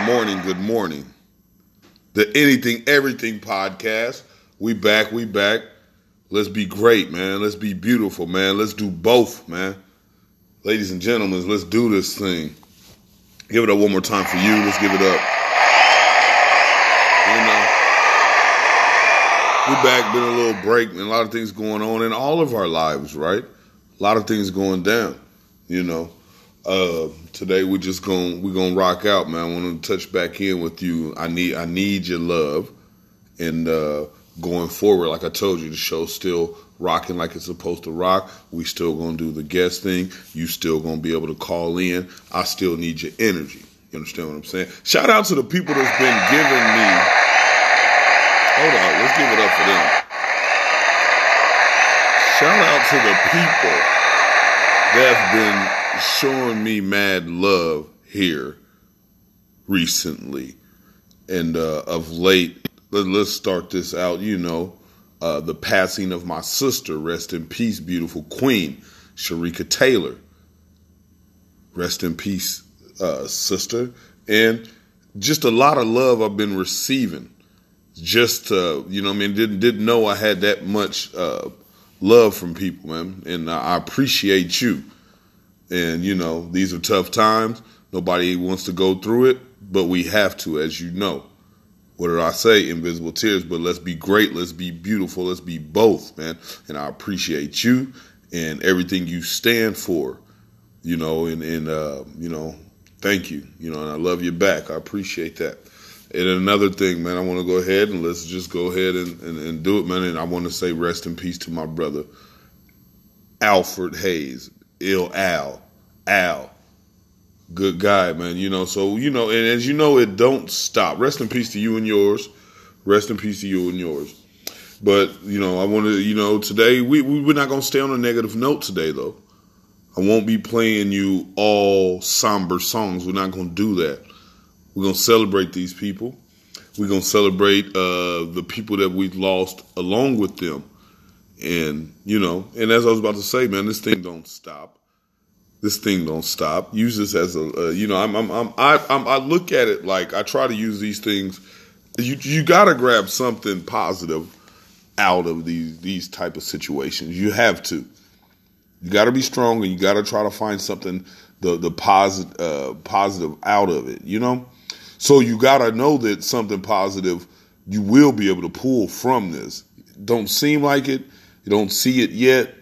Good morning, good morning. The Anything Everything podcast. We back, we back. Let's be great, man. Let's be beautiful, man. Let's do both, man. Ladies and gentlemen, let's do this thing. Give it up one more time for you. Let's give it up. You know, we back, been a little break, a lot of things going on in all of our lives, right? A lot of things going down, you know. Uh, today we're just gonna we're gonna rock out, man. I want to touch back in with you. I need I need your love, and uh, going forward, like I told you, the show's still rocking like it's supposed to rock. We still gonna do the guest thing. You still gonna be able to call in. I still need your energy. You understand what I'm saying? Shout out to the people that's been giving me. Hold on, let's give it up for them. Shout out to the people that have been showing me mad love here recently and uh, of late. Let, us start this out. You know, uh, the passing of my sister. Rest in peace, beautiful queen, Sharika Taylor. Rest in peace, uh, sister. And just a lot of love I've been receiving. Just uh, you know, I mean, didn't didn't know I had that much uh, love from people, man, and I appreciate you. And, you know, these are tough times. Nobody wants to go through it, but we have to, as you know. What did I say? Invisible tears, but let's be great. Let's be beautiful. Let's be both, man. And I appreciate you and everything you stand for, you know, and, and uh, you know, thank you, you know, and I love you back. I appreciate that. And another thing, man, I want to go ahead and let's just go ahead and, and, and do it, man. And I want to say rest in peace to my brother, Alfred Hayes. Ill Al, Al, good guy, man. You know, so you know, and as you know, it don't stop. Rest in peace to you and yours. Rest in peace to you and yours. But you know, I want to, you know, today we, we we're not gonna stay on a negative note today, though. I won't be playing you all somber songs. We're not gonna do that. We're gonna celebrate these people. We're gonna celebrate uh, the people that we've lost along with them. And, you know, and as I was about to say, man, this thing don't stop. This thing don't stop. Use this as a, uh, you know, I'm, I'm, I'm, I, I'm, I look at it like I try to use these things. You, you got to grab something positive out of these, these type of situations. You have to. You got to be strong and you got to try to find something, the, the positive, uh, positive out of it, you know? So you got to know that something positive you will be able to pull from this. Don't seem like it you don't see it yet.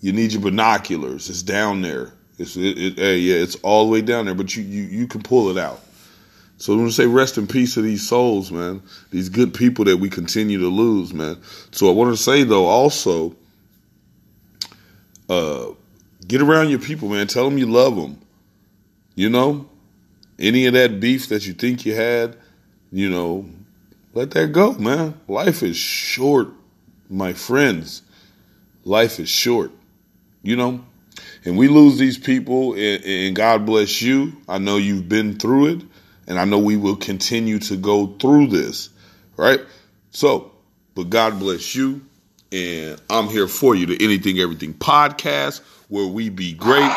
You need your binoculars. It's down there. It's it, it, hey, yeah, it's all the way down there, but you you you can pull it out. So I'm gonna say rest in peace to these souls, man. These good people that we continue to lose, man. So I want to say though, also, uh, get around your people, man. Tell them you love them. You know, any of that beef that you think you had, you know, let that go, man. Life is short, my friends life is short, you know? And we lose these people, and, and, God bless you. I know you've been through it, and I know we will continue to go through this, right? So, but God bless you, and I'm here for you. The Anything Everything podcast, where we be great,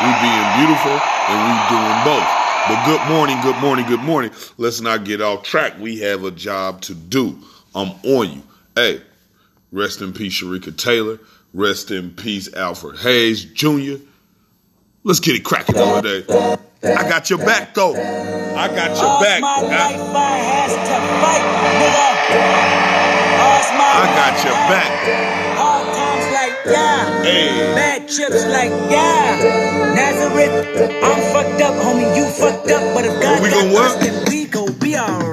we being beautiful, and we doing both. But good morning, good morning, good morning. Let's not get off track. We have a job to do. I'm on you. Hey, Rest in peace, Sharika Taylor. Rest in peace, Alfred Hayes Jr. Let's get it cracking over there. I got your back, though. I got your All's back. I has to fight, nigga. my I got your back. Hard times like yeah. Hey. Bad trips like yeah. Nazareth, I'm fucked up, homie. You fucked up, but if God we got us, then we gon' be alright.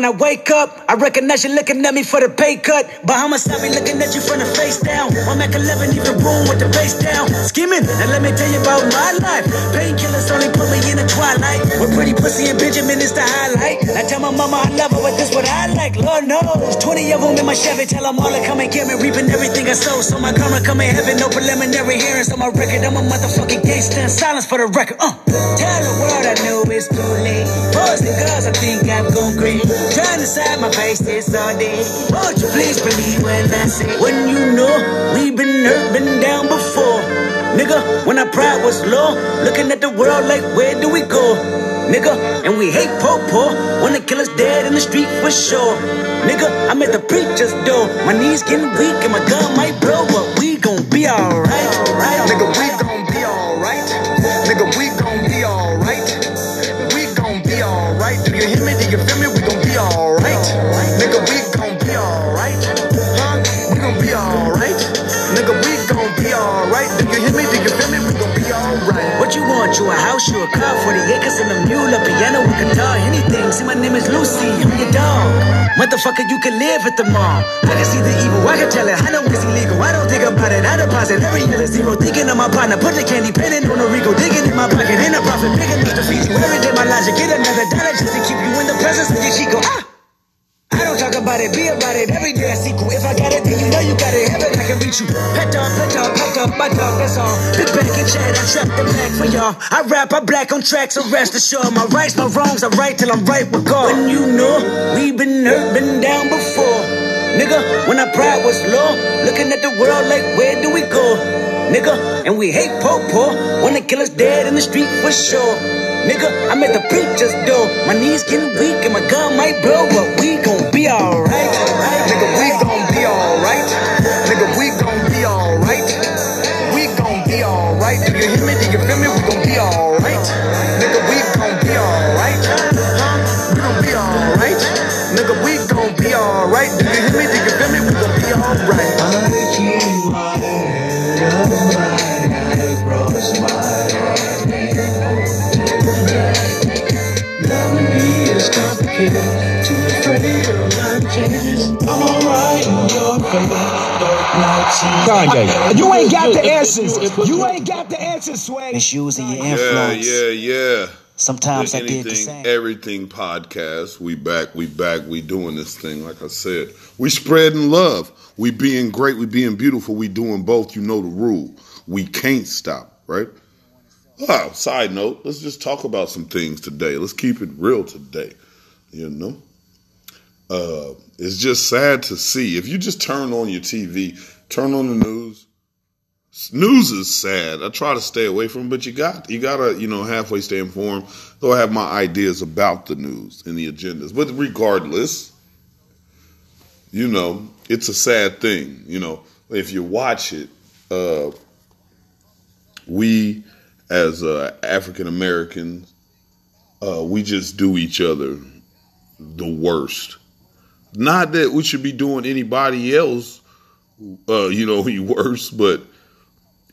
When I wake up, I recognize you looking at me for the pay cut. Bahamas, I be looking at you from the face down. One Mac 11, even room with the face down. Skimming, and let me tell you about my life. Painkillers only put me in the twilight. With pretty pussy and Benjamin is the highlight. I tell my mama I love her, but this what I like. Lord knows. 20 of them in my Chevy, tell them all to come and get me. Reaping everything I sow. So my karma come in heaven, no preliminary hearings on my record. I'm a motherfucking gangster. Silence for the record. Uh. Tell the world I know it's too late. Boys and girls, I think I'm going crazy. Trying to side my face this all day. Won't you please believe when I say, when you know we've been hurt, down before. Nigga, when our pride was low, looking at the world like, where do we go? Nigga, and we hate po po. Wanna kill us dead in the street for sure. Nigga, I'm at the preacher's door. My knees getting weak and my gun Motherfucker, you can live at the mall. I can see the evil, I can tell it. I know it's illegal. I don't think about it. I deposit every year zero. Thinking of my partner, put the candy penning on a Rico, digging in my pocket, in a profit, big enough to feed you. Every day, my logic, get another dollar just to keep you in the presence of your Chico. Ah! I don't talk about it, be about it. Every day I cool. If I got it, then you know you got it. Reach you. Pet dog, pet dog, pet dog, my dog, that's all. Big back and chat, I trap the back for y'all. I rap, I black on tracks, so rest assured. My rights, my wrongs, I right till I'm right with God. When you know, we been hurt, been down before. Nigga, when our pride was low, looking at the world like, where do we go? Nigga, and we hate po po. Wanna kill us dead in the street for sure. Nigga, I'm at the preacher's door. My knees getting weak and my gun might blow, but we gon' be alright. Nigga, we gon' Kanye, you ain't got the answers. You ain't got the answers, Sway. It's using your influence. yeah, yeah. yeah. Sometimes The I did the same. everything podcast. We back, we back, we doing this thing. Like I said, we spreading love. We being great, we being beautiful. We doing both. You know the rule. We can't stop, right? Ah, side note, let's just talk about some things today. Let's keep it real today. You know, uh, it's just sad to see. If you just turn on your TV, turn on the news. News is sad. I try to stay away from, it, but you got you gotta you know halfway stay informed. Though I have my ideas about the news and the agendas, but regardless, you know it's a sad thing. You know if you watch it, uh, we as uh, African Americans, uh, we just do each other the worst. Not that we should be doing anybody else, uh, you know, any worse, but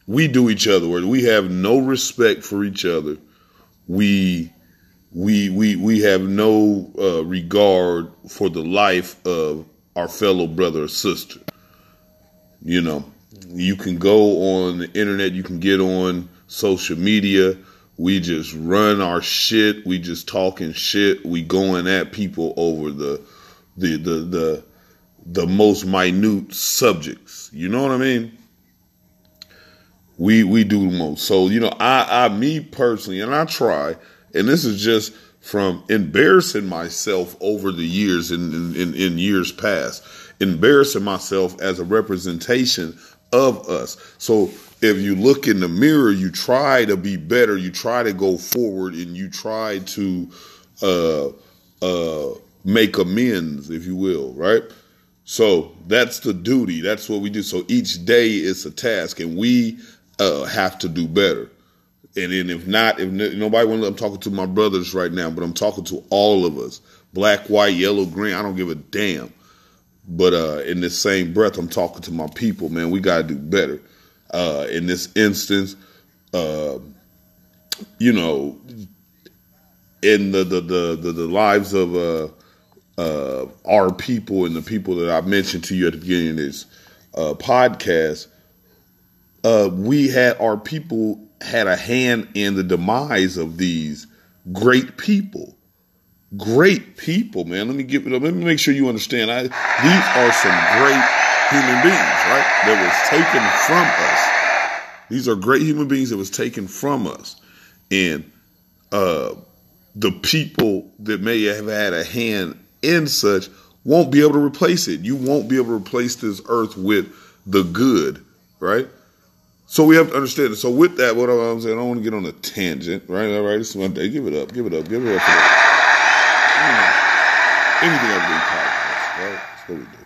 we do each other. We have no respect for each other. We we we we have no uh, regard for the life of our fellow brother or sister. You know, you can go on the internet, you can get on social media. We just run our shit. We just talking shit. We going at people over the the the the the most minute subjects. You know what I mean? We we do the most. So you know, I I me personally, and I try, and this is just from embarrassing myself over the years in in, in years past, embarrassing myself as a representation of us. So if you look in the mirror, you try to be better, you try to go forward, and you try to uh, uh, make amends, if you will, right? So that's the duty. That's what we do. So each day is a task, and we uh, have to do better. And then if not, if nobody wants, I'm talking to my brothers right now, but I'm talking to all of us, black, white, yellow, green. I don't give a damn. But uh, in the same breath, I'm talking to my people, man. We got to do better. Uh, in this instance, uh, you know, in the the the the, the lives of uh, our people and the people that I mentioned to you at the beginning of this uh, podcast, uh, we had our people had a hand in the demise of these great people. Great people, man. Let me give. Let me make sure you understand. I, these are some great human beings, right? That was taken from us. These are great human beings that was taken from us. And uh, the people that may have had a hand in such won't be able to replace it. You won't be able to replace this earth with the good, right? So we have to understand it. So with that, what I'm saying, I don't want to get on a tangent, right? All right, it's one day. Give it up, give it up, give it up for that. You know, anything podcast, right? That's what we do.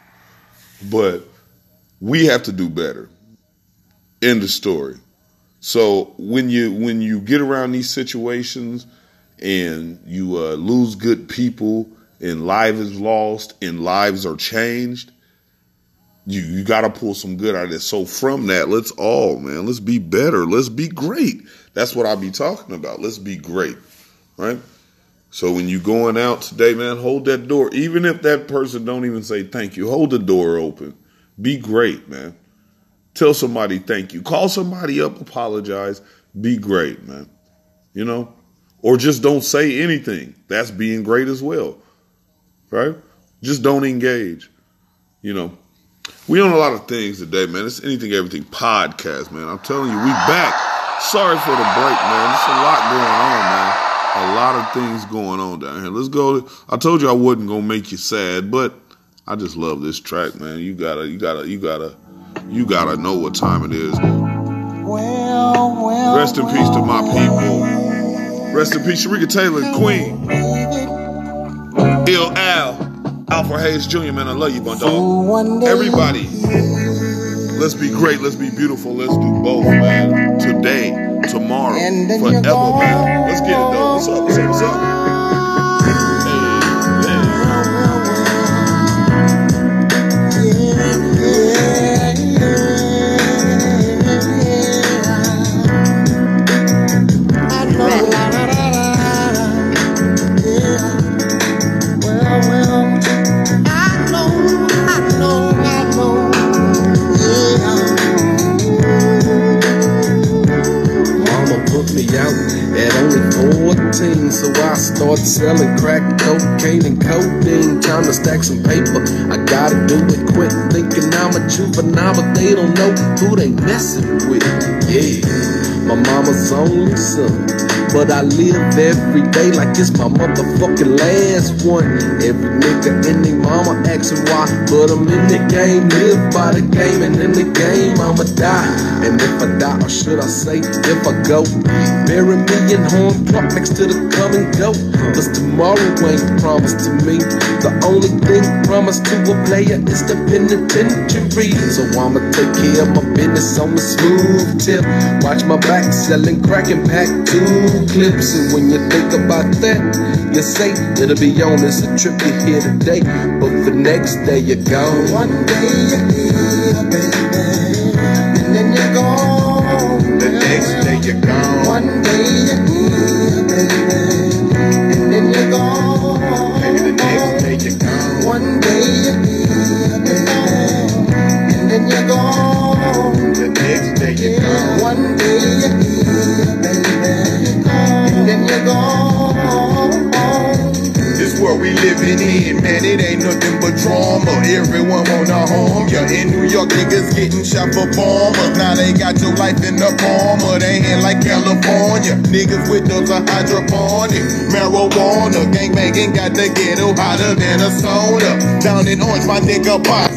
But we have to do better. End of story. So when you when you get around these situations and you uh, lose good people and life is lost and lives are changed, you you got to pull some good out of this. So from that, let's all man, let's be better. Let's be great. That's what I be talking about. Let's be great, right? So when you going out today, man, hold that door. Even if that person don't even say thank you, hold the door open. Be great, man. Tell somebody thank you. Call somebody up, apologize. Be great, man. You know? Or just don't say anything. That's being great as well. Right? Just don't engage. You know. We own a lot of things today, man. It's anything, everything podcast, man. I'm telling you, we back. Sorry for the break, man. There's a lot going on, man. A lot of things going on down here. Let's go. I told you I wasn't gonna make you sad, but I just love this track, man. You gotta, you gotta, you gotta, you gotta know what time it is. Rest in peace to my people. Rest in peace, Sharika Taylor, Queen. Ill Al, Alfred Hayes Jr., man, I love you, my dog. Everybody, let's be great, let's be beautiful, let's do both, man. Today, tomorrow, forever, man. Let's get it, though. What's up, what's up, what's up? Selling crack, cocaine, and codeine. Time to stack some paper. I gotta do it quick. Thinking I'm a juvenile, but they don't know who they messing with. Yeah, my mama's only son. But I live every day like it's my motherfucking last one. Every nigga in they mama asking why, but I'm in the game, live by the game, and in the game I'ma die. And if I die, or should I say, if I go, bury me in home plot next to the come and go. Cause tomorrow ain't promised to me. The only thing promised to a player is the penitentiary. So I'ma take care of my business on the smooth tip. Watch my back selling crack and pack two clips. And when you think about that, you say it'll be on as a trip you here today. But the next day you're gone. One day you're here, baby. And then you're gone. The next day you're gone. One day you're here, baby. Man, it ain't nothing but drama. Everyone wanna harm ya. In New York, niggas getting shot for bombers. Now they got your life in the palm of their hand like California. Niggas with those are hydroponic. Marijuana, gangbanging got the ghetto hotter than a soda. Down in Orange, my nigga on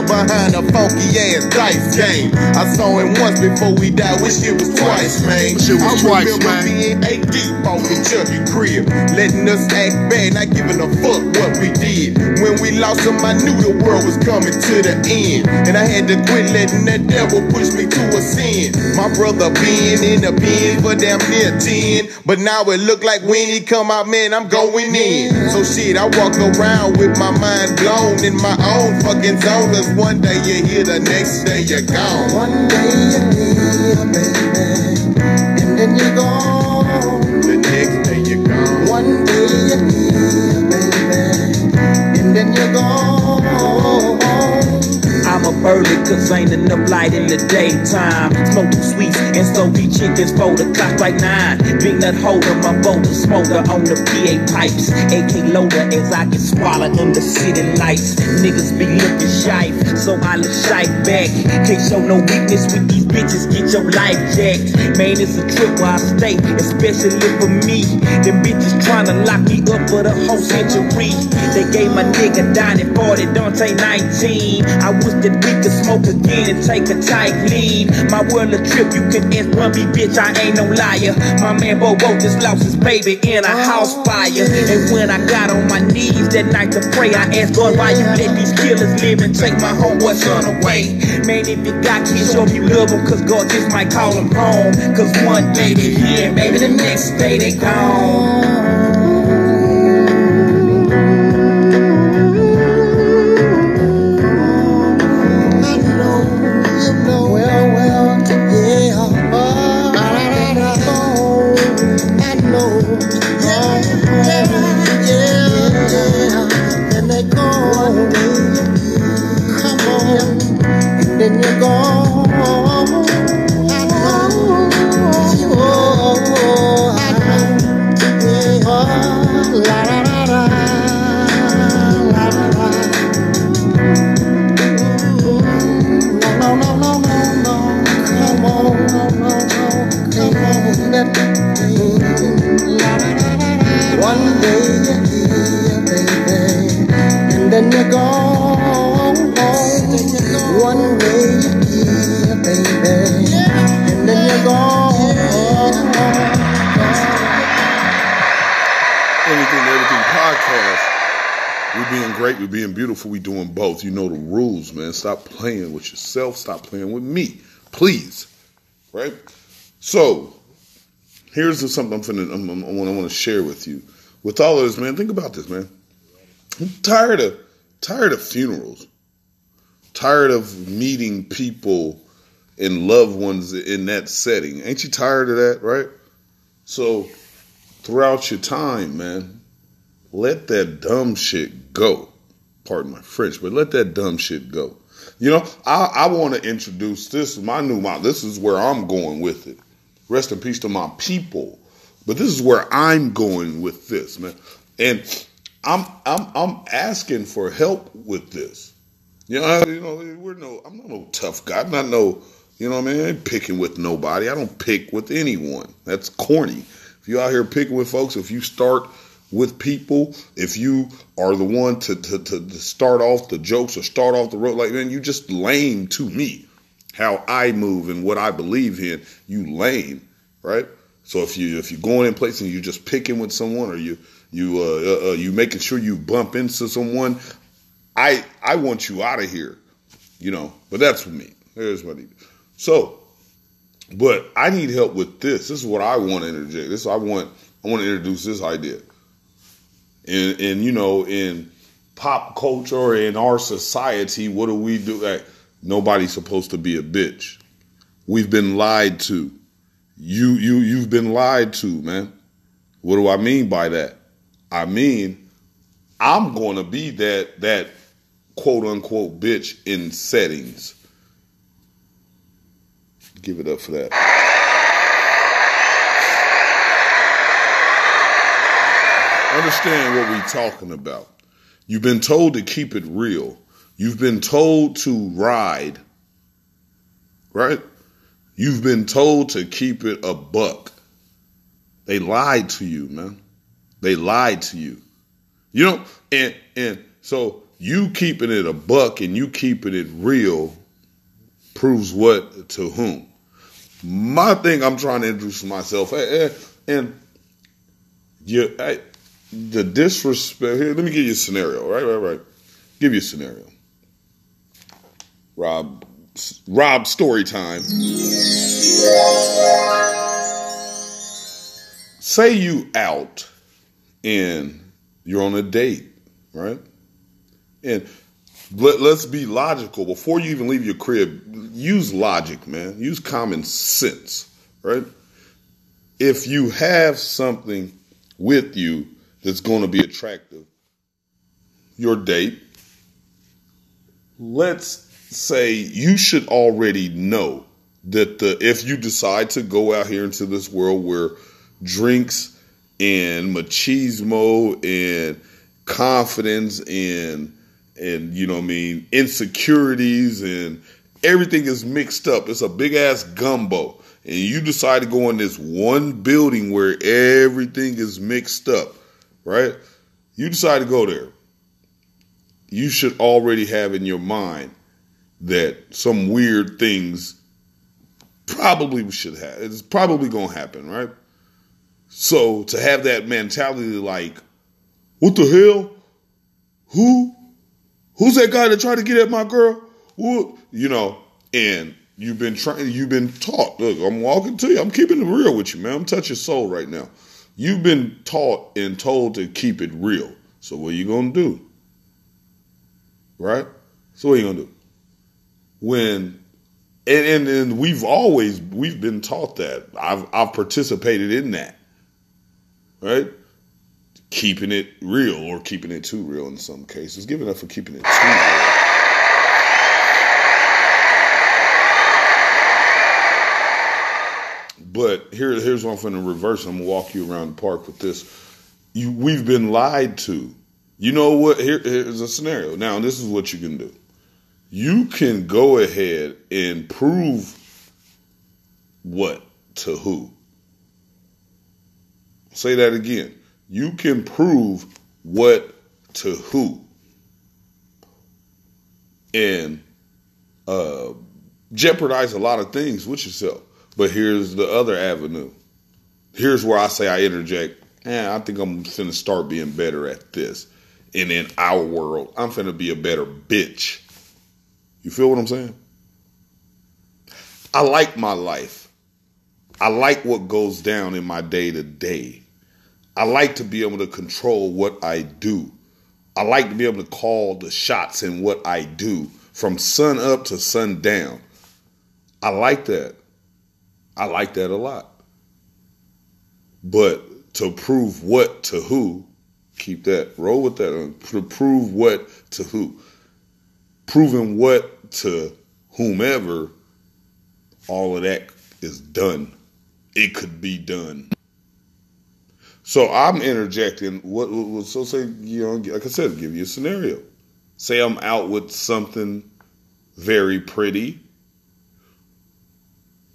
corner behind a funky ass dice game. I saw him once before we died. Wish it was twice, man. Shit was I twice, remember man. being eight deep off the Chucky crib, letting us act bad, not giving a fuck what we did. When we lost him, I knew the world was coming to the end, and I had to quit letting that devil push me to a sin. My brother been in the pen for damn near ten, but now it look like when he come out, man, I'm going in. So shit, I walk around with my mind blown in my own fucking zone, cause one day you're here, the next day you're gone. One day you're here, baby, and then you're gone. The next day you're gone. One day you're here, baby, and then you're gone cause ain't enough light in the daytime. Smoke sweets and so each chickens for the clock like nine. Big nut holder, my boulder smoker on the PA pipes. AK loader as I get swallowed in the city lights. Niggas be looking shy, so I look shy back. Can't show no weakness with these bitches, get your life jacked. Man, it's a trip where I stay, especially for me. Them bitches tryna lock me up for the whole century. They gave my nigga Donnie 40, Dante 19. I wish that could smoke again and take a tight lead. My world a trip, you can ask Rumpy, bitch, I ain't no liar. My man Bobo just lost his baby in a house fire. And when I got on my knees that night to pray, I asked God, why you let these killers live and take my homeboy son away? Man, if you got kids, show you love them, cause God just might call them home. Cause one day they here, maybe the next day they gone. Great. We're being beautiful. We're doing both. You know the rules, man. Stop playing with yourself. Stop playing with me, please. Right. So here's something I'm finna, I'm, I'm, I want to share with you. With all of this, man, think about this, man. I'm tired of tired of funerals. Tired of meeting people and loved ones in that setting. Ain't you tired of that, right? So throughout your time, man, let that dumb shit go pardon my French, but let that dumb shit go. You know, I, I want to introduce this my new model. This is where I'm going with it. Rest in peace to my people. But this is where I'm going with this, man. And I'm I'm I'm asking for help with this. You know, I, you know, we're no I'm not no tough guy. I'm not no, you know what I mean? I ain't picking with nobody. I don't pick with anyone. That's corny. If you out here picking with folks, if you start with people, if you are the one to, to, to, start off the jokes or start off the road, like, man, you just lame to me. How I move and what I believe in, you lame, right? So if you if you're going in places and you're just picking with someone or you you uh, uh, uh, you making sure you bump into someone, I I want you out of here, you know. But that's me. There's what I need. So, but I need help with this. This is what I want to interject. This I want I want to introduce this idea and you know in pop culture in our society, what do we do? Like, nobody's supposed to be a bitch. We've been lied to. You you you've been lied to, man. What do I mean by that? I mean, I'm going to be that that quote unquote bitch in settings. Give it up for that. Understand what we're talking about. You've been told to keep it real. You've been told to ride, right? You've been told to keep it a buck. They lied to you, man. They lied to you. You know, and and so you keeping it a buck and you keeping it real proves what to whom. My thing, I'm trying to introduce myself, and, and you, the disrespect here. Let me give you a scenario. Right, right, right. Give you a scenario. Rob, Rob, story time. Say you out and you're on a date, right? And let, let's be logical. Before you even leave your crib, use logic, man. Use common sense, right? If you have something with you that's going to be attractive, your date, let's say you should already know that the if you decide to go out here into this world where drinks and machismo and confidence and and you know what I mean insecurities and everything is mixed up. It's a big ass gumbo. And you decide to go in this one building where everything is mixed up, right? You decide to go there. You should already have in your mind that some weird things probably should have. It's probably going to happen, right? So to have that mentality like, what the hell? Who? Who's that guy that tried to get at my girl? What? You know, and you've been trying, you've been taught. Look, I'm walking to you. I'm keeping it real with you, man. I'm touching soul right now. You've been taught and told to keep it real. So what are you gonna do? Right? So what are you gonna do? When and, and and we've always we've been taught that. I've I've participated in that. Right? Keeping it real or keeping it too real in some cases. Giving up for keeping it too real. But here, here's one from the reverse. I'm gonna walk you around the park with this. You, we've been lied to. You know what? Here, here's a scenario. Now, this is what you can do. You can go ahead and prove what to who. Say that again. You can prove what to who. And uh, jeopardize a lot of things with yourself. But here's the other avenue. Here's where I say I interject. Eh, I think I'm finna start being better at this. And in our world, I'm finna be a better bitch. You feel what I'm saying? I like my life. I like what goes down in my day to day. I like to be able to control what I do. I like to be able to call the shots in what I do from sun up to sun down. I like that. I like that a lot. But to prove what to who, keep that, roll with that. To prove what to who. Proving what to whomever, all of that is done. It could be done. So I'm interjecting. What, what so say you know? Like I said, give you a scenario. Say I'm out with something very pretty,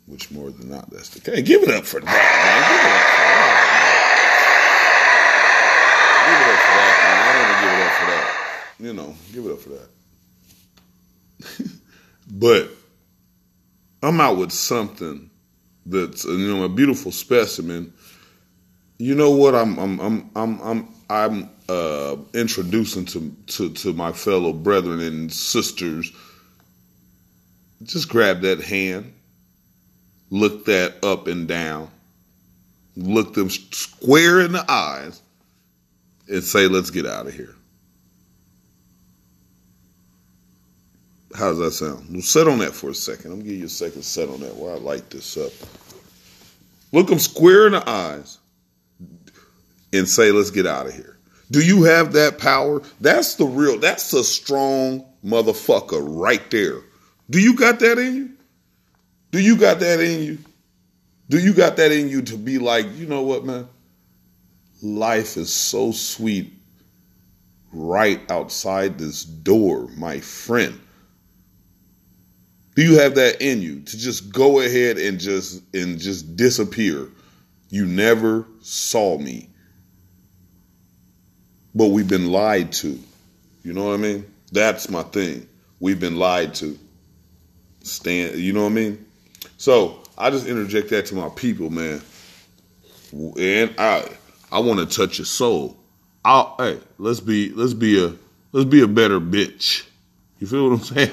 which more than not that's the case. Give it up for that, man. Give it up for that. I want to give it up for that. You know, give it up for that. but I'm out with something that's you know a beautiful specimen. You know what? I'm I'm I'm I'm I'm I'm uh, introducing to, to to my fellow brethren and sisters. Just grab that hand, look that up and down, look them square in the eyes, and say, "Let's get out of here." How does that sound? Well, set on that for a second. I'm gonna give you a second set on that while I light this up. Look them square in the eyes and say, let's get out of here. Do you have that power? That's the real, that's a strong motherfucker right there. Do you got that in you? Do you got that in you? Do you got that in you to be like, you know what, man? Life is so sweet right outside this door, my friend. Do you have that in you to just go ahead and just and just disappear? You never saw me. But we've been lied to. You know what I mean? That's my thing. We've been lied to. Stand, you know what I mean? So I just interject that to my people, man. And I I want to touch your soul. i hey, let's be let's be a let's be a better bitch. You feel what I'm saying?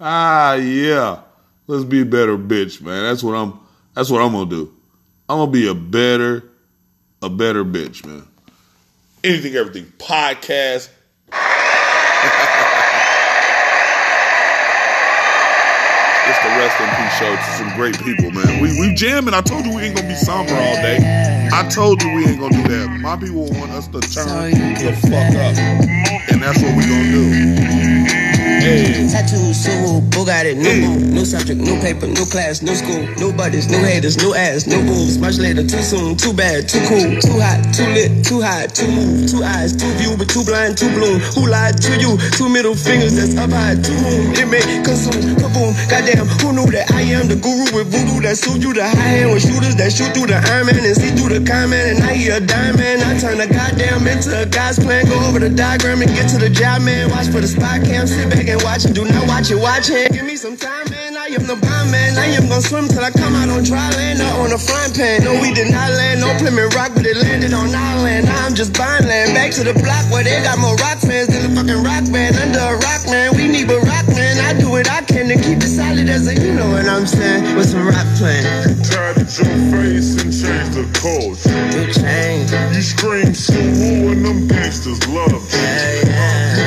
ah, yeah. Let's be a better bitch, man. That's what I'm. That's what I'm gonna do. I'm gonna be a better, a better bitch, man. Anything, everything podcast. it's the rest in peace show to some great people, man. We we jamming. I told you we ain't gonna be somber all day. I told you we ain't gonna do that. My people want us to turn the fuck up, and that's what we gonna do. Hey. Tattoo, Subaru, Bugatti, new hey. new subject, new paper, new class, new school, new buddies, new haters, new ass, new boobs. Much later, too soon, too bad, too cool, too hot, too lit, too high, too move, too eyes, too view, but too blind, too bloom. Who lied to you? Two middle fingers that's up high, to whom it may consume, kaboom. Goddamn, who knew that I am the guru with voodoo that suit you the high hand with shooters that shoot through the Iron Man and see through the comment and I hear a diamond. I turn a goddamn into a guy's plan, go over the diagram and get to the job, man. Watch for the spot cam, sit back and watch and do not watch it, watch it. Give me some time, man. I am the bomb, man. I am gonna swim till I come out on dry land or on a frying pan. No, we did not land, no Plymouth Rock, but it landed on island. Now I'm just buying land back to the block where they got more rock fans than the fucking rock band. Under a rock, man. We need a rock, man. I do what I can to keep it solid as a, you know what I'm saying, with some rock playing. Tatted your face and changed the culture. You changed. You scream Subaru and them gangsters love you. Yeah, yeah.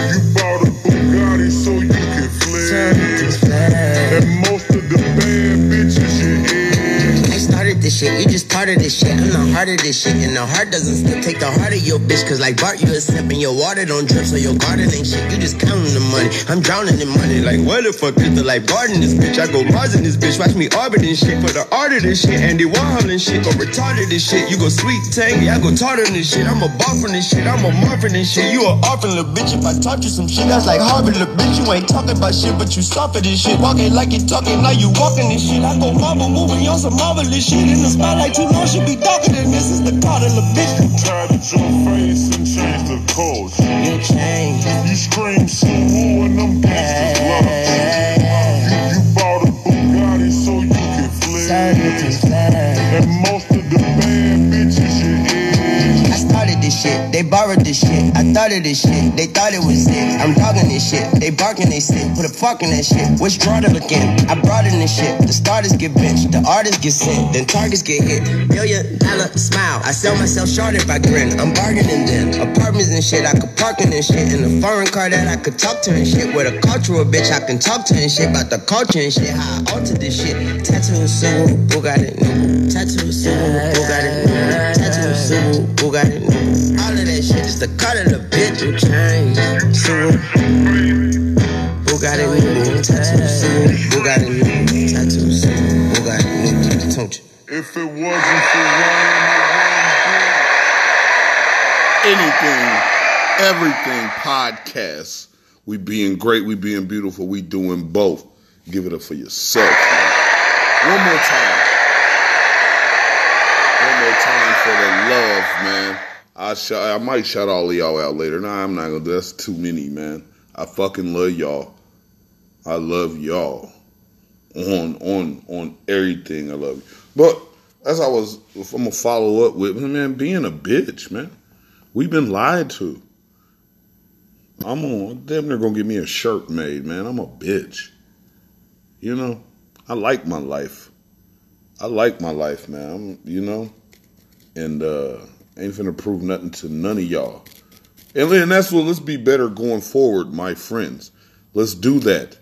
Shit, you just part of this shit. I'm the heart of this shit, and the heart doesn't slip. Take the heart of your bitch, cause like Bart, you a sip, and your water don't drip, so your garden ain't shit. You just counting the money. I'm drowning in money, like what the fuck is the like Bart in this bitch? I go Mars in this bitch, watch me orbit shit. For the art of this shit, Andy Warhol and shit. Go retarded this shit, you go sweet tangy, I go tartar in this shit. I'm a bar from this shit, I'm a morphin' this shit. You a orphan little bitch, if I taught you some shit, that's like Harvard little bitch. You ain't talking about shit, but you suffer this shit. Walking like you talking, now you walking this shit. I go marble moving on some marvelous shit. In the spotlight, too long, should be darker than this. Is the Carter little bitch. Tatted your face and changed the code. You changed. You scream Subaru and them gangsters love they borrowed this shit. I thought of this shit, they thought it was it. I'm talking this shit, they barking they sick. Put a fuck in that shit. Which draw to look in? I brought in this shit. The starters get benched, the artists get sent, then targets get hit. Million dollar smile. I sell myself short if I grin. I'm bargaining then. Apartments and shit, I could park in and shit. In a foreign car that I could talk to and shit. With a cultural bitch, I can talk to and shit. About the culture and shit, how I altered this shit. Tattoo Subaru, Bugatti. Tattoo Subaru, Bugatti. Tattoo Bugatti, new. All of that the the bitch you change. New. Tattoo new. Tattoo you? If it wasn't for Ryan, anything, everything podcast. We being great, we being beautiful, we doing both. Give it up for yourself. Man. One more time. One more time for the love, man. I shout, I might shout all of y'all out later. Nah, I'm not gonna. That's too many, man. I fucking love y'all. I love y'all. On on on everything. I love you. But as I was, I'm gonna follow up with man, being a bitch, man. We've been lied to. I'm on damn near gonna get me a shirt made, man. I'm a bitch. You know, I like my life. I like my life, man. I'm, you know, and uh ain't finna prove nothing to none of y'all. And then that's what let's be better going forward, my friends. Let's do that.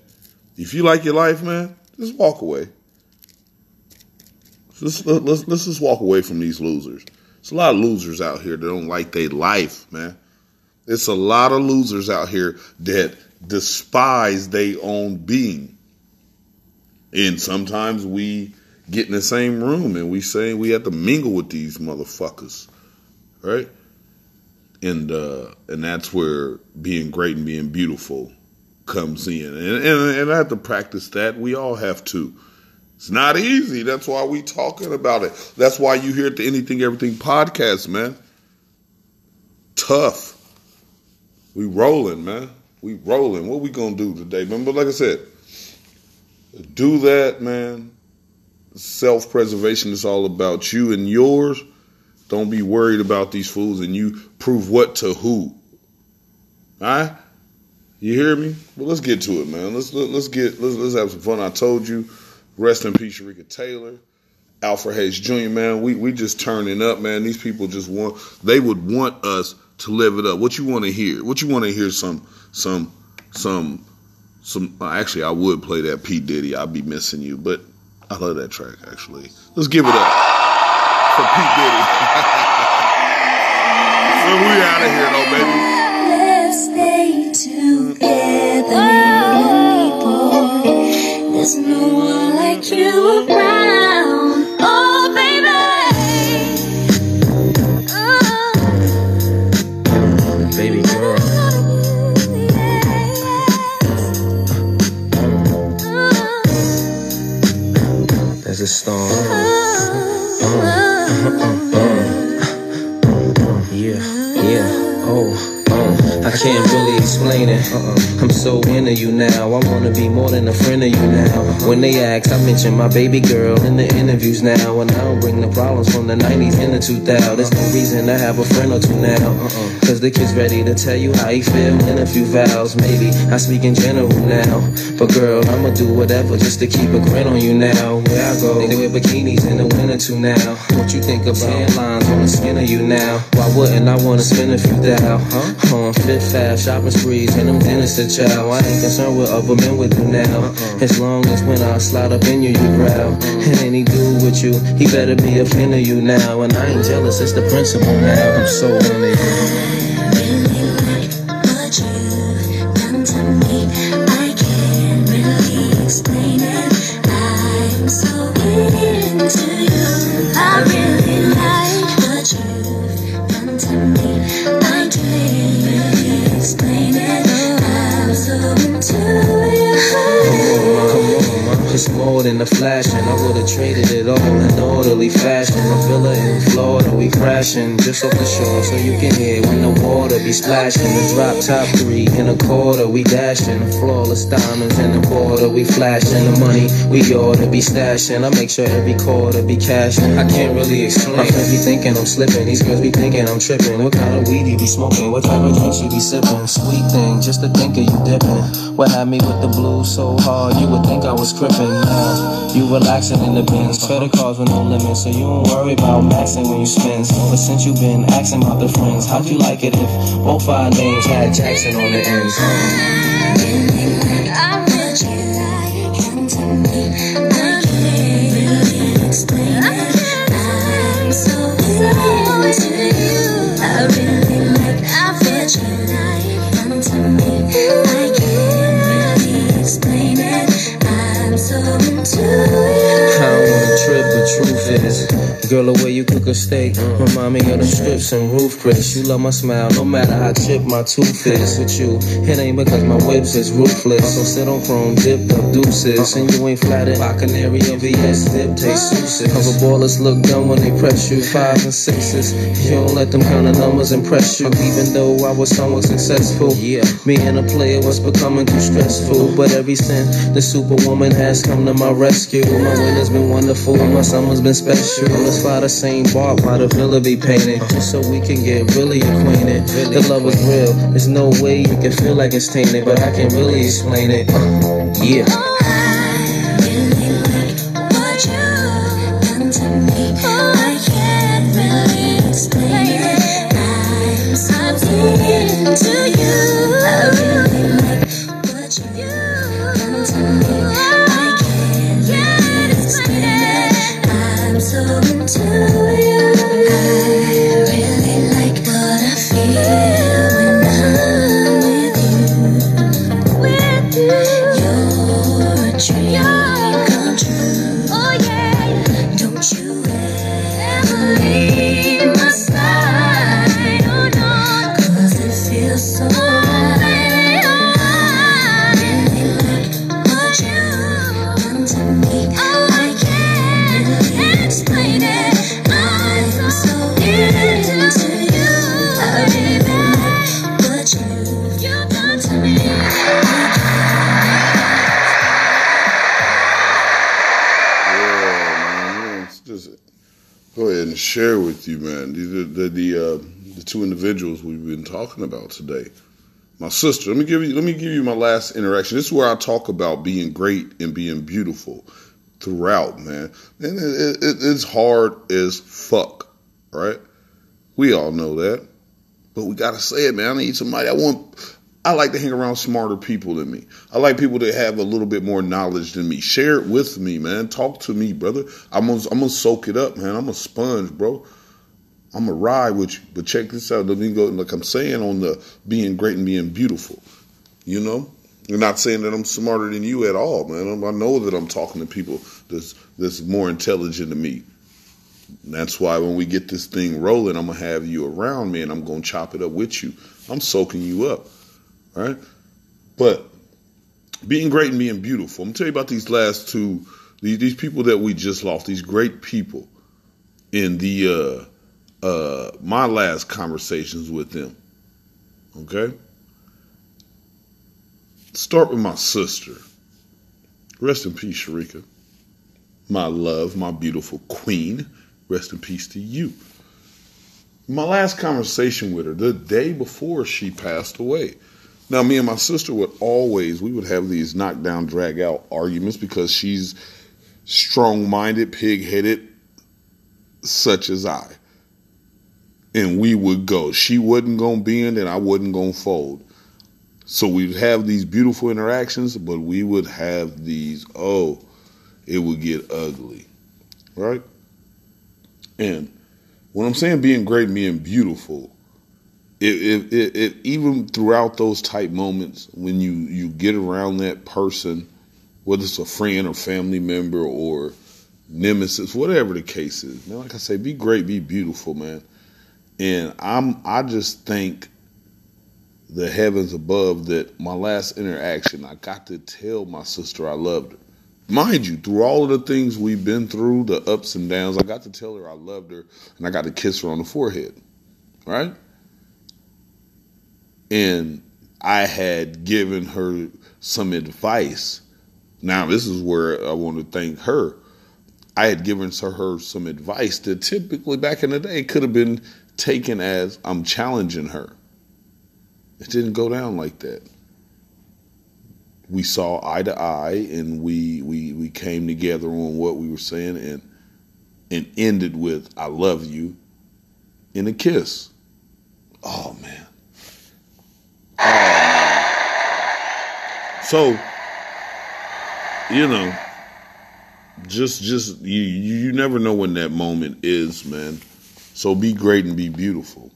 If you like your life, man, just walk away. Let's, let's, let's just walk away from these losers. There's a lot of losers out here that don't like their life, man. It's a lot of losers out here that despise their own being. And sometimes we get in the same room and we say we have to mingle with these motherfuckers. Right? And uh and that's where being great and being beautiful comes in. And and, and I have to practice that. We all have to. It's not easy. That's why we talking about it. That's why you hear the Anything Everything podcast, man. Tough. We rolling, man. We rolling. What we gonna do today, man? But like I said, do that, man. Self preservation is all about you and yours. Don't be worried about these fools and you prove what to who. All right? You hear me? Well, let's get to it, man. Let's let's get let's let's have some fun. I told you. Rest in peace, Sharika Taylor, Alfred Hayes Jr. Man, we we just turning up, man. These people just want they would want us to live it up. What you want to hear? What you want to hear? Some some some some. Uh, actually, I would play that P Diddy. I'd be missing you, but I love that track. Actually, let's give it up from P. Diddy. so we out of here, though, baby. Let's stay together, boy. There's no one like you around. Oh, baby. Oh. Baby girl. Oh, There's a storm. Wanna be more than a friend of you now. When they ask, I mention my baby girl in the interviews now. And I don't bring the problems from the 90s and the 2000s. There's no reason to have a friend or two now. Uh-uh. Cause the kid's ready to tell you how he feel in a few vows. Maybe I speak in general now. But girl, I'ma do whatever just to keep a grin on you now. Where I go, they wear bikinis in the winter too now. What you think about tan lines on the skin of you now? Why wouldn't I wanna spend a few thou? Huh? On fifth fast shopping sprees and them dinners to chow. I ain't concerned with other men with you now. As long as when I slide up in you, you growl. And any dude with you, he better be a fan of you now. And I ain't jealous, it's the principle now. I'm so into you. More than a flash, and I would've traded it all in orderly fashion. A villa in Florida, we crashing just off the shore, so you can hear when the water be splashing. The drop top three in a quarter, we dashing. The flawless diamonds in the water, we flashing. The money we ought to be stashing. I make sure every quarter be cashing. I can't really explain. My friends be thinking I'm slipping, these girls be thinking I'm tripping. What kind of weed you be smoking? What type of drinks you be sipping? Sweet thing, just to think of you dipping. What had me with the blues so hard, you would think I was crippin'. Now, you relaxing in the bins, credit cards with no limit, so you don't worry about maxing when you spend. But since you been asking about the friends, how'd you like it if both our names had Jackson on the ends? Girl, the way you cook a steak remind me of the strips and roof Chris. You love my smile, no matter how chipped my tooth is. With you, it ain't because my whips is ruthless. So sit on chrome, dipped up deuces, and you ain't flattered by canary or VS dip taste suits. Cover ballers look dumb when they press you, fives and sixes. You don't let them kind of numbers impress you, even though I was somewhat successful. Yeah, me and a player was becoming too stressful, but every since the superwoman has come to my rescue, my winter's been wonderful, my summer's been special. Fly the same bar by the villa be painted, just so we can get really acquainted. The love is real, there's no way you can feel like it's tainted, but I can really explain it. Yeah, share with you, man. These are the the, uh, the two individuals we've been talking about today. My sister. Let me give you. Let me give you my last interaction. This is where I talk about being great and being beautiful throughout, man. And it, it, it's hard as fuck, right? We all know that, but we gotta say it, man. I need somebody. I want. I like to hang around smarter people than me. I like people that have a little bit more knowledge than me. Share it with me, man. Talk to me, brother. I'm gonna, I'm gonna soak it up, man. I'm a sponge, bro. I'm gonna ride with you. But check this out. Let me go. Like I'm saying on the being great and being beautiful. You know, I'm not saying that I'm smarter than you at all, man. I know that I'm talking to people that's that's more intelligent than me. That's why when we get this thing rolling, I'm gonna have you around me, and I'm gonna chop it up with you. I'm soaking you up, right? But being great and being beautiful. I'm gonna tell you about these last two These these people that we just lost, these great people, in the uh, uh, my last conversations with them. Okay, start with my sister. Rest in peace, Sharika. My love, my beautiful queen. Rest in peace to you. My last conversation with her, the day before she passed away. Now, me and my sister would always, we would have these knockdown, drag out arguments because she's strong minded, pig headed, such as I. And we would go. She wasn't to bend and I wasn't to fold. So we'd have these beautiful interactions, but we would have these, oh, it would get ugly. Right? And when I'm saying being great being beautiful, it, it, it, even throughout those type moments when you you get around that person, whether it's a friend or family member or nemesis, whatever the case is, man. Like I say, be great, be beautiful, man. And I'm I just think the heavens above that my last interaction, I got to tell my sister I loved her. Mind you, through all of the things we've been through, the ups and downs, I got to tell her I loved her and I got to kiss her on the forehead. Right? And I had given her some advice. Now, this is where I want to thank her. I had given her some advice that typically back in the day could have been taken as I'm challenging her. It didn't go down like that. We saw eye to eye and we we we came together on what we were saying and and ended with I love you in a kiss. Oh man. So, you know, just just you you never know when that moment is, man. So be great and be beautiful.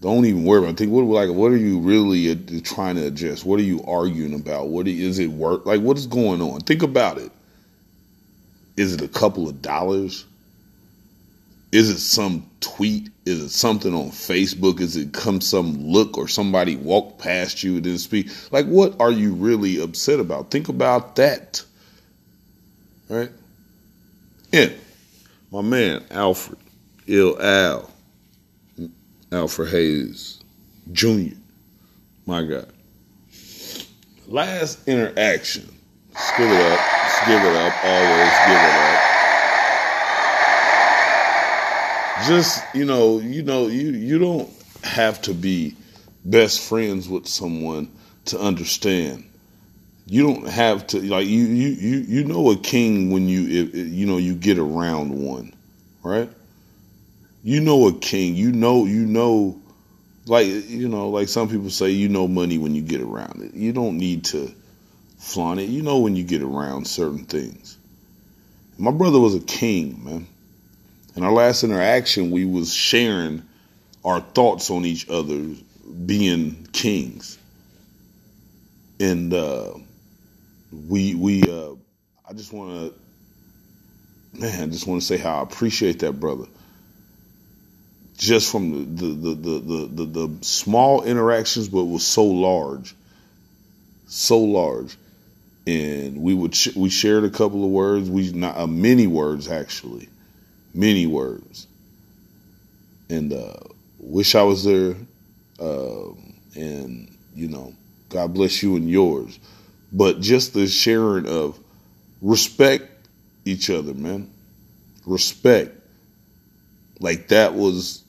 Don't even worry about. It. Think what like what are you really uh, trying to address? What are you arguing about? What is it work? Like what is going on? Think about it. Is it a couple of dollars? Is it some tweet? Is it something on Facebook? Is it come some look or somebody walk past you and then speak? Like, what are you really upset about? Think about that. Right? And my man, Alfred, Ill Al, Alfred Hayes Jr., my God. Last interaction. give it up. give it up. Always give it up. Just you know, you know, you you don't have to be best friends with someone to understand. You don't have to like you you you you know a king when you you know you get around one, right? You know a king. You know you know like you know like some people say you know money when you get around it. You don't need to flaunt it. You know when you get around certain things. My brother was a king, man. In our last interaction, we was sharing our thoughts on each other being kings. And uh, we we uh, I just want to man, I just want to say how I appreciate that brother. Just from the the, the the the the small interactions, but was so large, so large, and we would sh- we shared a couple of words, we not uh, many words actually, many words. And uh, wish I was there. Uh, and, you know, God bless you and yours. But just the sharing of respect each other, man. Respect. Like that was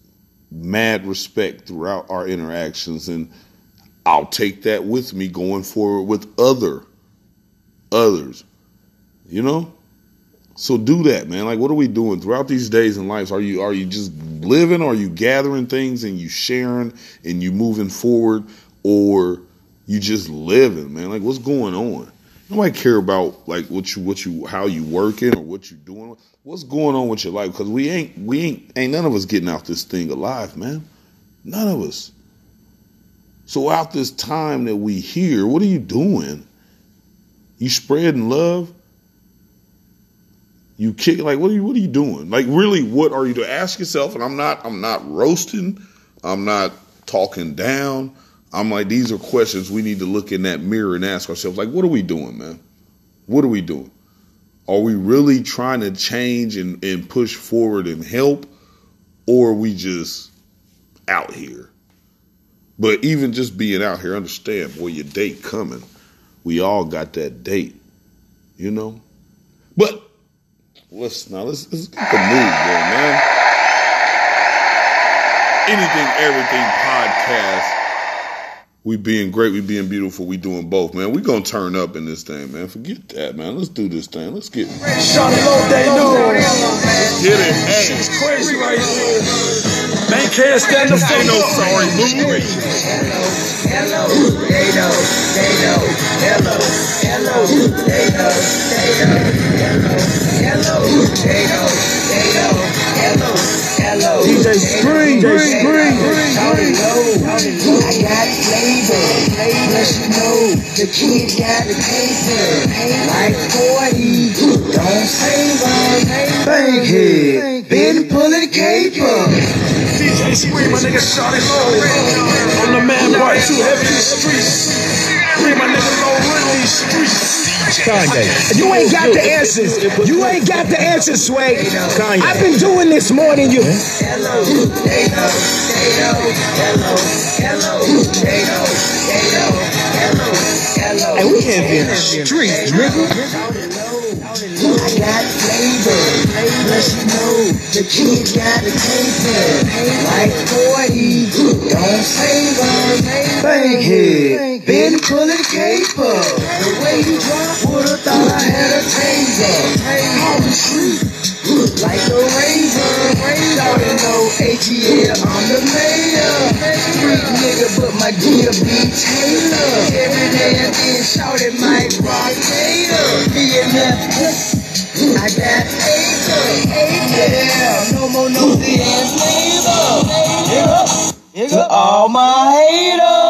mad respect throughout our interactions. And I'll take that with me going forward with other others. You know? So do that, man. Like, what are we doing throughout these days in life? Are you are you just living? Are you gathering things and you sharing and you moving forward, or you just living, man? Like, what's going on? Nobody care about like what you what you how you working or what you doing. What's going on with your life? Because we ain't we ain't ain't none of us getting out this thing alive, man. None of us. So out this time that we here, what are you doing? You spreading love? You kick like what are you what are you doing? Like really what are you to ask yourself and I'm not I'm not roasting, I'm not talking down. I'm like these are questions we need to look in that mirror and ask ourselves like what are we doing, man? What are we doing? Are we really trying to change and, and push forward and help? Or are we just out here? But even just being out here, understand, boy, your date coming. We all got that date, you know? But let's now let's, let's get the mood going, man. Anything, everything podcast. We being great, we being beautiful, we doing both, man. We gonna turn up in this thing, man. Forget that, man. Let's do this thing. Let's get Shawty Lo day news. get it. Hey, It's crazy right here. Man can't stand the ain't no fuck up. sorry movie. DJ Scream, DJ Scream, I got flavor, plus you know the kid got the paper. Like 40, don't save on Bankhead, been pulling caper. DJ Scream, my nigga Shawty Lo. I'm the man right too heavy in the streets. Kanye. You ain't got the answers. You ain't got the answers, Sway. Kanye. I've been doing this more than you. And we can't be in the streets, nigga. I got flavor, plus you know the kid got the paper. Like 40, don't save on Bankhead, been pulling caper. The way you drop, would've thought I had a taser. Street, like a razor. Y'all know ATL, I'm the mayor. Street nigga, but my gear be Taylor. Every day and then shout it, Mike Rock Gator. BMF, I got acre, acre. No more no damn neighbor. Nigga, nigga, all my haters.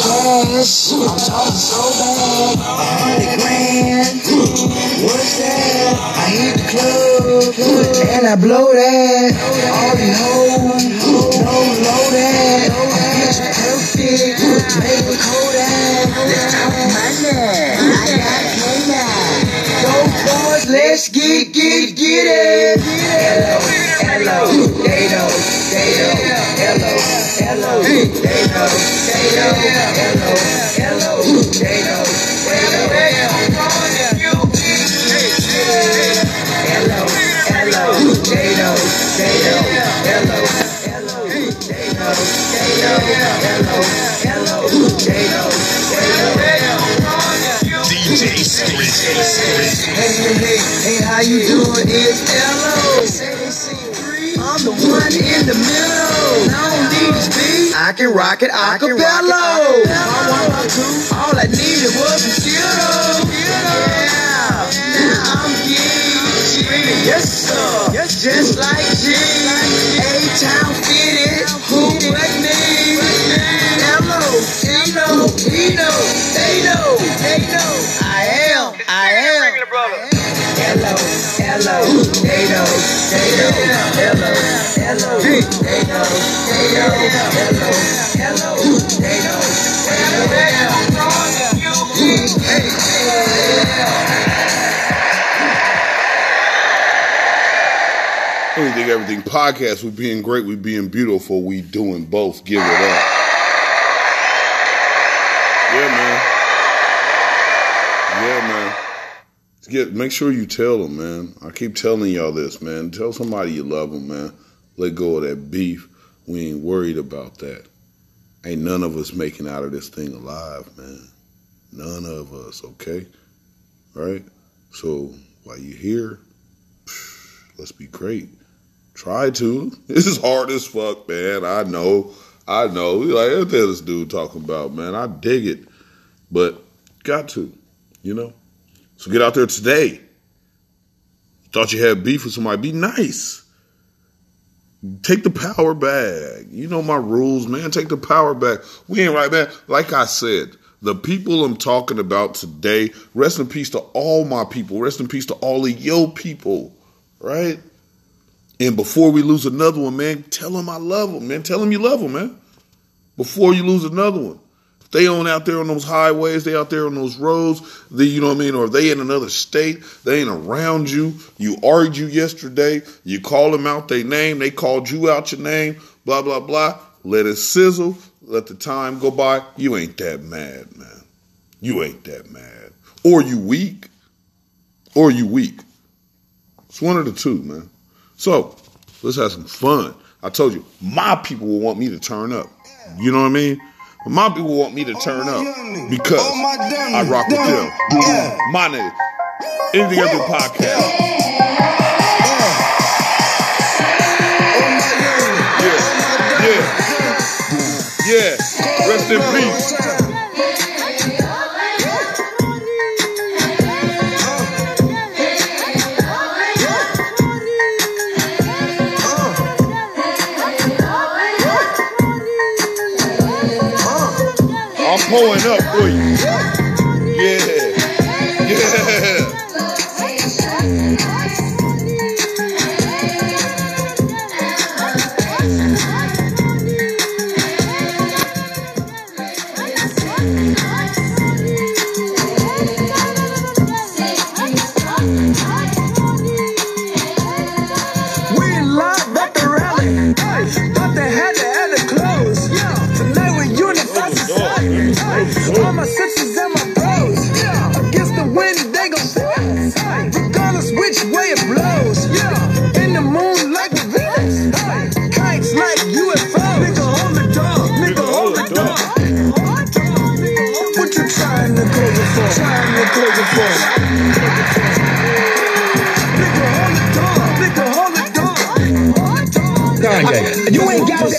Cash. I'm so bad. A hundred grand. What's that? I hit the club and I blow that. All these hoes don't low that. I'm picture perfect. Made with Kodak. Let's talk money. I got Kodak. Go boys, let's get, get, get it. Hello, hello, Gato, Gato, hello, hello, Gato, Gato, hello, hello, Gato, Hello, hello, Gato, Gato, hello, hello, Gato, Gato, hello, hello, Gato, DJ Scream. Hey, hey, hey, how you doing? It's L.O. I'm the one in the middle. I don't need to speak. I can rock it a cappella. All I needed was a kiddo. Yeah, now I'm geek. Yes, sir. yes, Just like G. A-Town fitted. Who hello, everything podcast. We being great, we being beautiful, we doing both. Give it up. Yeah, man. Yeah, man. Get make sure you tell them, man. I keep telling y'all this, man. Tell somebody you love them, man. Let go of that beef. We ain't worried about that. Ain't none of us making out of this thing alive, man. None of us, okay? Right? So while you're here, let's be great. Try to. This is hard as fuck, man. I know. I know. Like, what this dude talking about, man? I dig it. But got to, you know? So get out there today. Thought you had beef with somebody, be nice. Take the power back. You know my rules, man. Take the power back. We ain't right, man. Like I said, the people I'm talking about today, rest in peace to all my people. Rest in peace to all of your people, right? And before we lose another one, man, tell them I love them, man. Tell them you love them, man. Before you lose another one. They on out there on those highways, they out there on those roads, you know what I mean? Or they in another state, they ain't around you. You argued yesterday, you call them out their name, they called you out your name, blah, blah, blah. Let it sizzle, let the time go by. You ain't that mad, man. You ain't that mad. Or you weak. Or you weak. It's one of the two, man. So let's have some fun. I told you, my people will want me to turn up. You know what I mean? My people want me to turn up because I rock with them. My name, Indie Every Podcast. Yeah, yeah, yeah. Rest in peace. Pulling up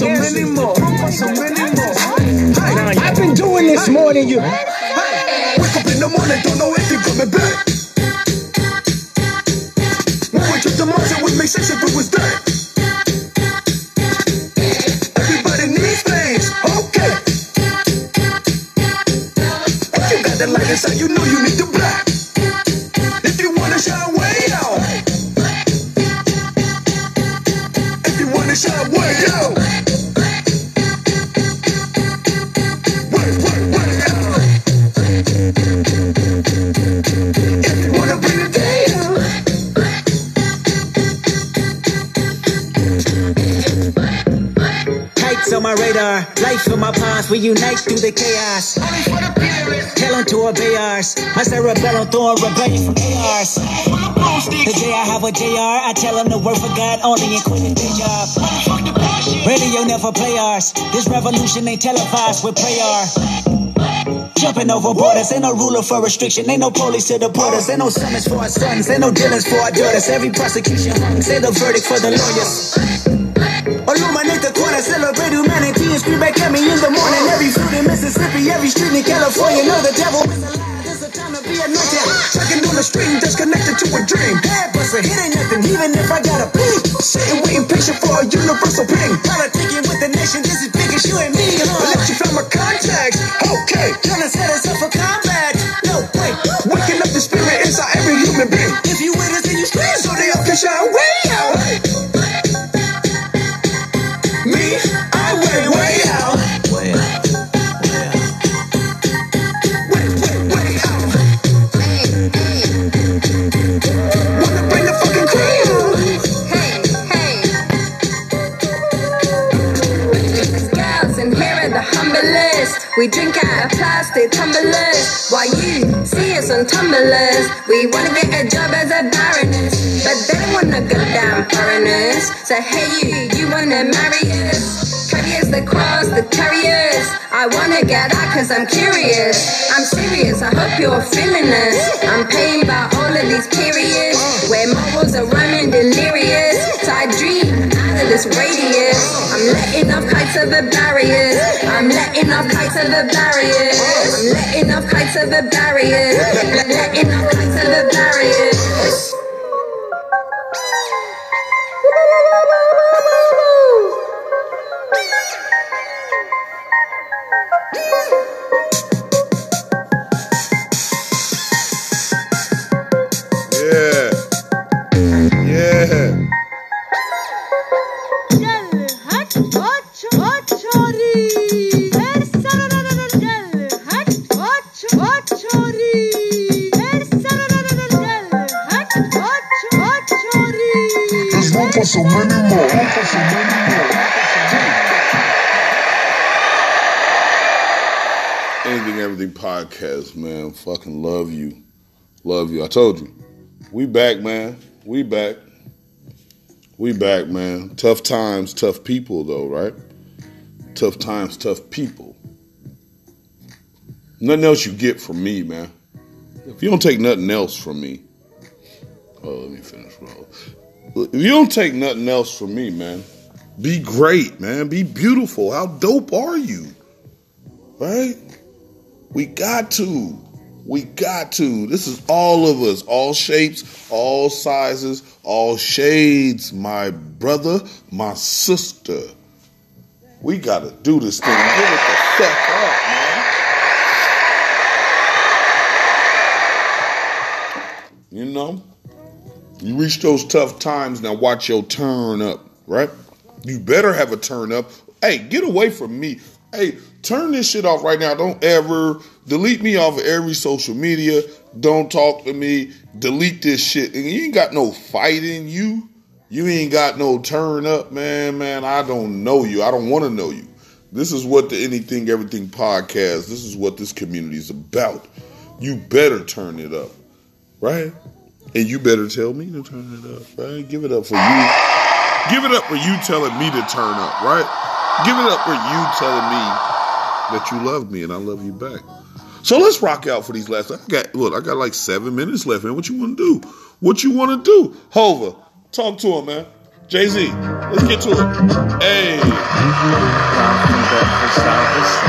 so ours. My cerebellum throwing rebellion from ARs. The day I have a JR, I tell them to work for God only and quit the job. Radio never play ours. This revolution ain't televised with prayer. Jumping over borders, ain't no ruler for restriction, ain't no police to deport us, ain't no summons for our sons, ain't no dealings for our daughters. Every prosecution say the verdict for the lawyers. Illuminate the corner, celebrate humanity and scream back at me in the morning. Every fruit in Mississippi, every street in California, know the devil On the stream, just connected to a dream. Head buster, it ain't nothing, even if I got a bleed. Sitting waiting patient for a universal ping. Politicking So hey you, you wanna marry us? Carriers the cross, the carriers. I wanna get out cause I'm curious. I'm serious, I hope you're feeling this. I'm paying by all of these periods where morals are running delirious. So I dream out of this radius. I'm letting off kites of the barriers. I'm letting off kites of the barriers. I'm letting off kites of the barriers. Letting off kites of the barriers. Anything Everything podcast, man. Fucking love you. Love you. I told you. We back, man. We back. We back, man. Tough times, tough people, though, right? Tough times, tough people. Nothing else you get from me, man. If you don't take nothing else from me, oh, let me finish, bro. If you don't take nothing else from me, man, be great, man. Be beautiful. How dope are you? Right? We got to. We got to. This is all of us, all shapes, all sizes, all shades, my brother, my sister. We got to do this thing. Give it the fuck up, man. You know? You reach those tough times, now watch your turn up, right? You better have a turn up. Hey, get away from me. Hey, turn this shit off right now. Don't ever delete me off of every social media. Don't talk to me. Delete this shit. And you ain't got no fight in you. You ain't got no turn up, man. Man, I don't know you. I don't want to know you. This is what the Anything Everything podcast, this is what this community is about. You better turn it up, right? And you better tell me to turn it up, right? Give it up for you. Give it up for you telling me to turn up, right? Give it up for you telling me that you love me and I love you back. So let's rock out for these last. I got look, I got like seven minutes left, man. What you want to do? What you want to do? Hova, talk to him, man. Jay Z, let's get to it. Hey.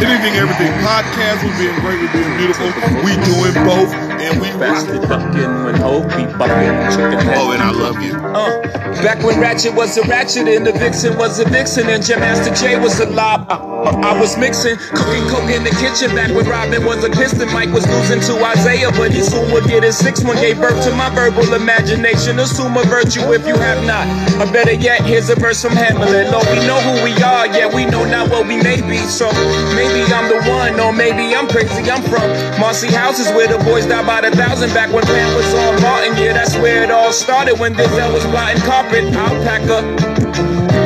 Anything, everything podcast. We're being great. We're being beautiful. We doing both, and we Bastard bucking when Hope be bucking. Oh, and I love you. Uh, back when Ratchet was a Ratchet and the Vixen was a Vixen and Jam Master Jay was a lob, I was mixing, cooking coke in the kitchen. Back when Robin was a piston, Mike was losing to Isiah, but he soon would get his six one. Gave birth to my verbal imagination. Assume a virtue if you have not. Or better yet, here's a verse from Hamlet. Lord, we know who we are, yet we know not what we may be. So maybe I'm the one, or maybe I'm crazy. I'm from Marcy houses where the boys died by the thousand. Back when Pam was on Martin, yeah, that's where it all started. When this Denzel was blotting carpet, alpaca.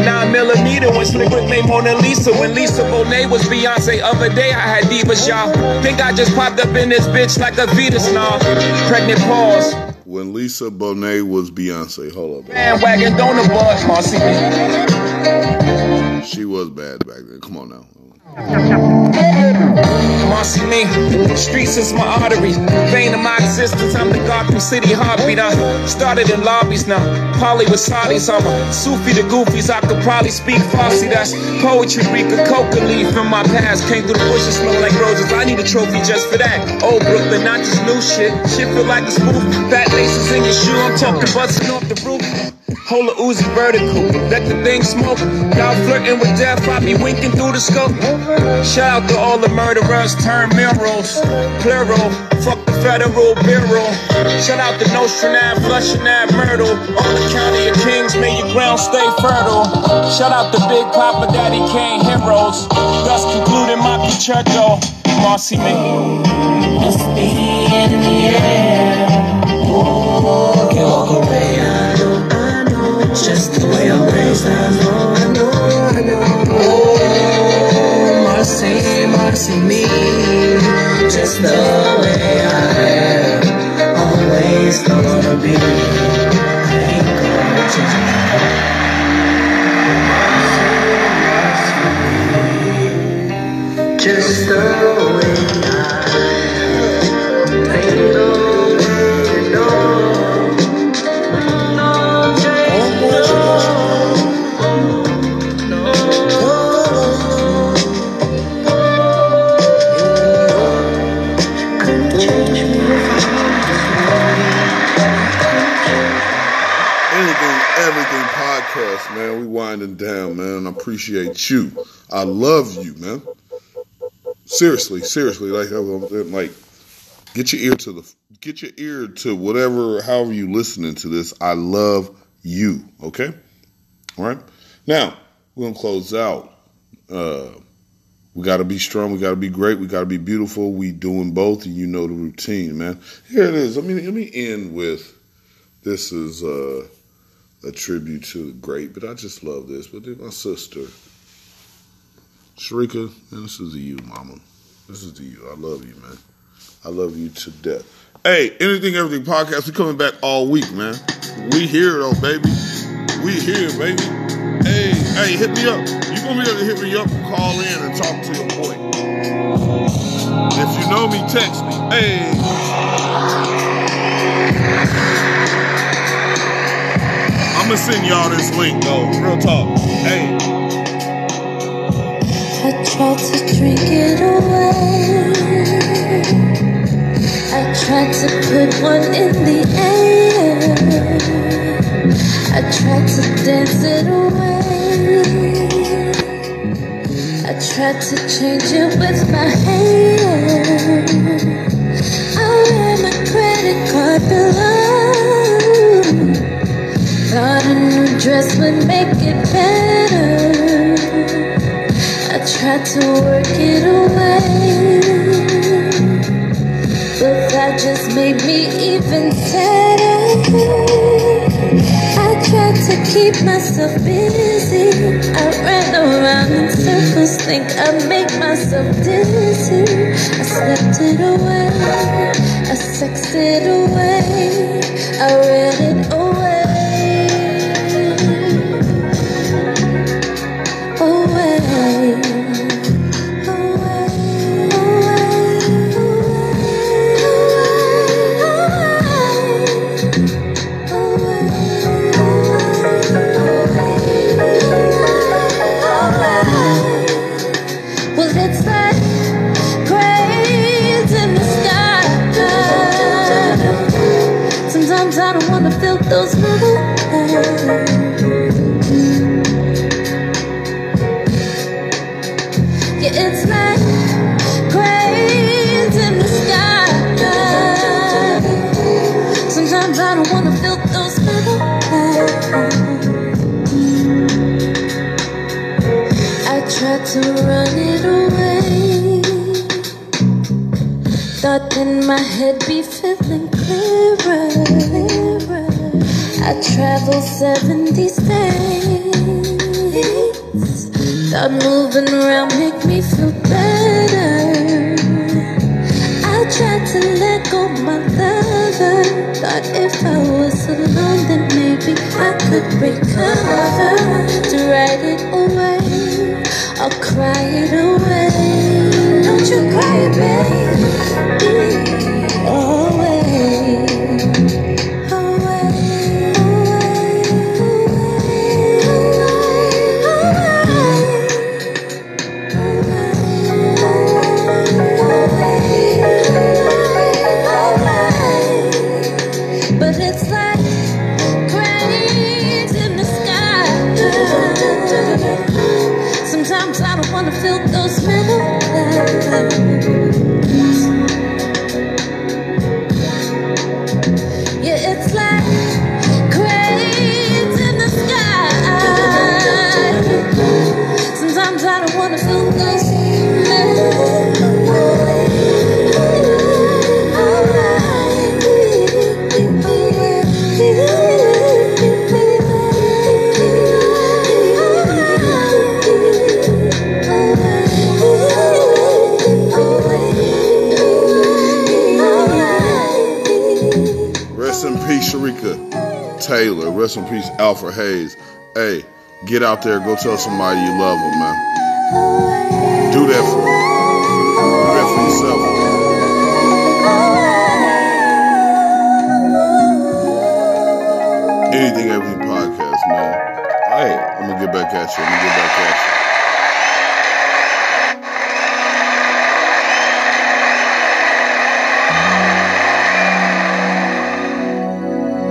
Nine millimeter when Slick Rick made Mona Lisa. When Lisa Bonet was Beyonce. Other day I had divas, y'all. Think I just popped up in this bitch like a Venus now. Pregnant pause. When Lisa Bonet was Beyonce, hold up. Bandwagon donor bud, Marcy. She was bad back then. Come on now. Marcy me, streets is my artery. vein of my existence. I'm the God from City heartbeat. I started in lobbies now, Polly with Saudis. I'm a Sufi to goofies. I could probably speak Farsi. That's poetry, Greek a coca leaf from my past. Came through the bushes, smell like roses. I need a trophy just for that. Old Brooklyn, not just new shit. Shit feel like a spoof. Fat laces in your shoe. I'm talking busting off the roof. Hold a Uzi vertical, let the thing smoke. Y'all flirting with death, I be winking through the scope. Shout out to all the murderers, turn mirrors, plural. Fuck the federal bureau. Shout out to Nostranav, Flushing that Myrtle. All the county of kings, may your ground stay fertile. Shout out to Big Papa Daddy Kane heroes. Thus concluding my Pichurcho. Marcy me. Must be in the air. Marcy me. You. I love you, man. Seriously, seriously, like, like, get your ear to the, get your ear to whatever, however you listening to this. I love you. Okay, all right. Now we're gonna close out. Uh, we got to be strong. We got to be great. We got to be beautiful. We doing both, and you know the routine, man. Here it is. Let me let me end with this is uh, a tribute to the great, but I just love this. But then my sister, Sharika, and this is to you, mama. This is to you. I love you, man. I love you to death. Hey, anything, everything podcast. We coming back all week, man. We here though, baby. We here, baby. Hey, hey, hit me up. You gonna be able to hit me up and call in and talk to your boy. If you know me, text me. Hey. I'm gonna send y'all this link though. Real talk. Hey. I tried to drink it away. I tried to put one in the air. I tried to dance it away. I tried to change it with my hand. Oh, I ran my credit card below. Thought a new dress would make it better. I tried to work it away, but that just made me even sadder. I tried to keep myself busy. I ran around in circles, think I make myself dizzy. I slept it away, I sexed it away, I read it to run it away. Thought then my head be feeling clearer. I traveled 70 states. Thought moving around make me feel better. I tried to let go my lover. Thought if I was alone, then maybe I could recover. To write it Taylor, rest in peace, Alfred Hayes. Hey, get out there, go tell somebody you love them, man. Do that for them. Yourself. Anything Everything podcast, man. Hey, I'm gonna get back at you. I'm gonna get back at you.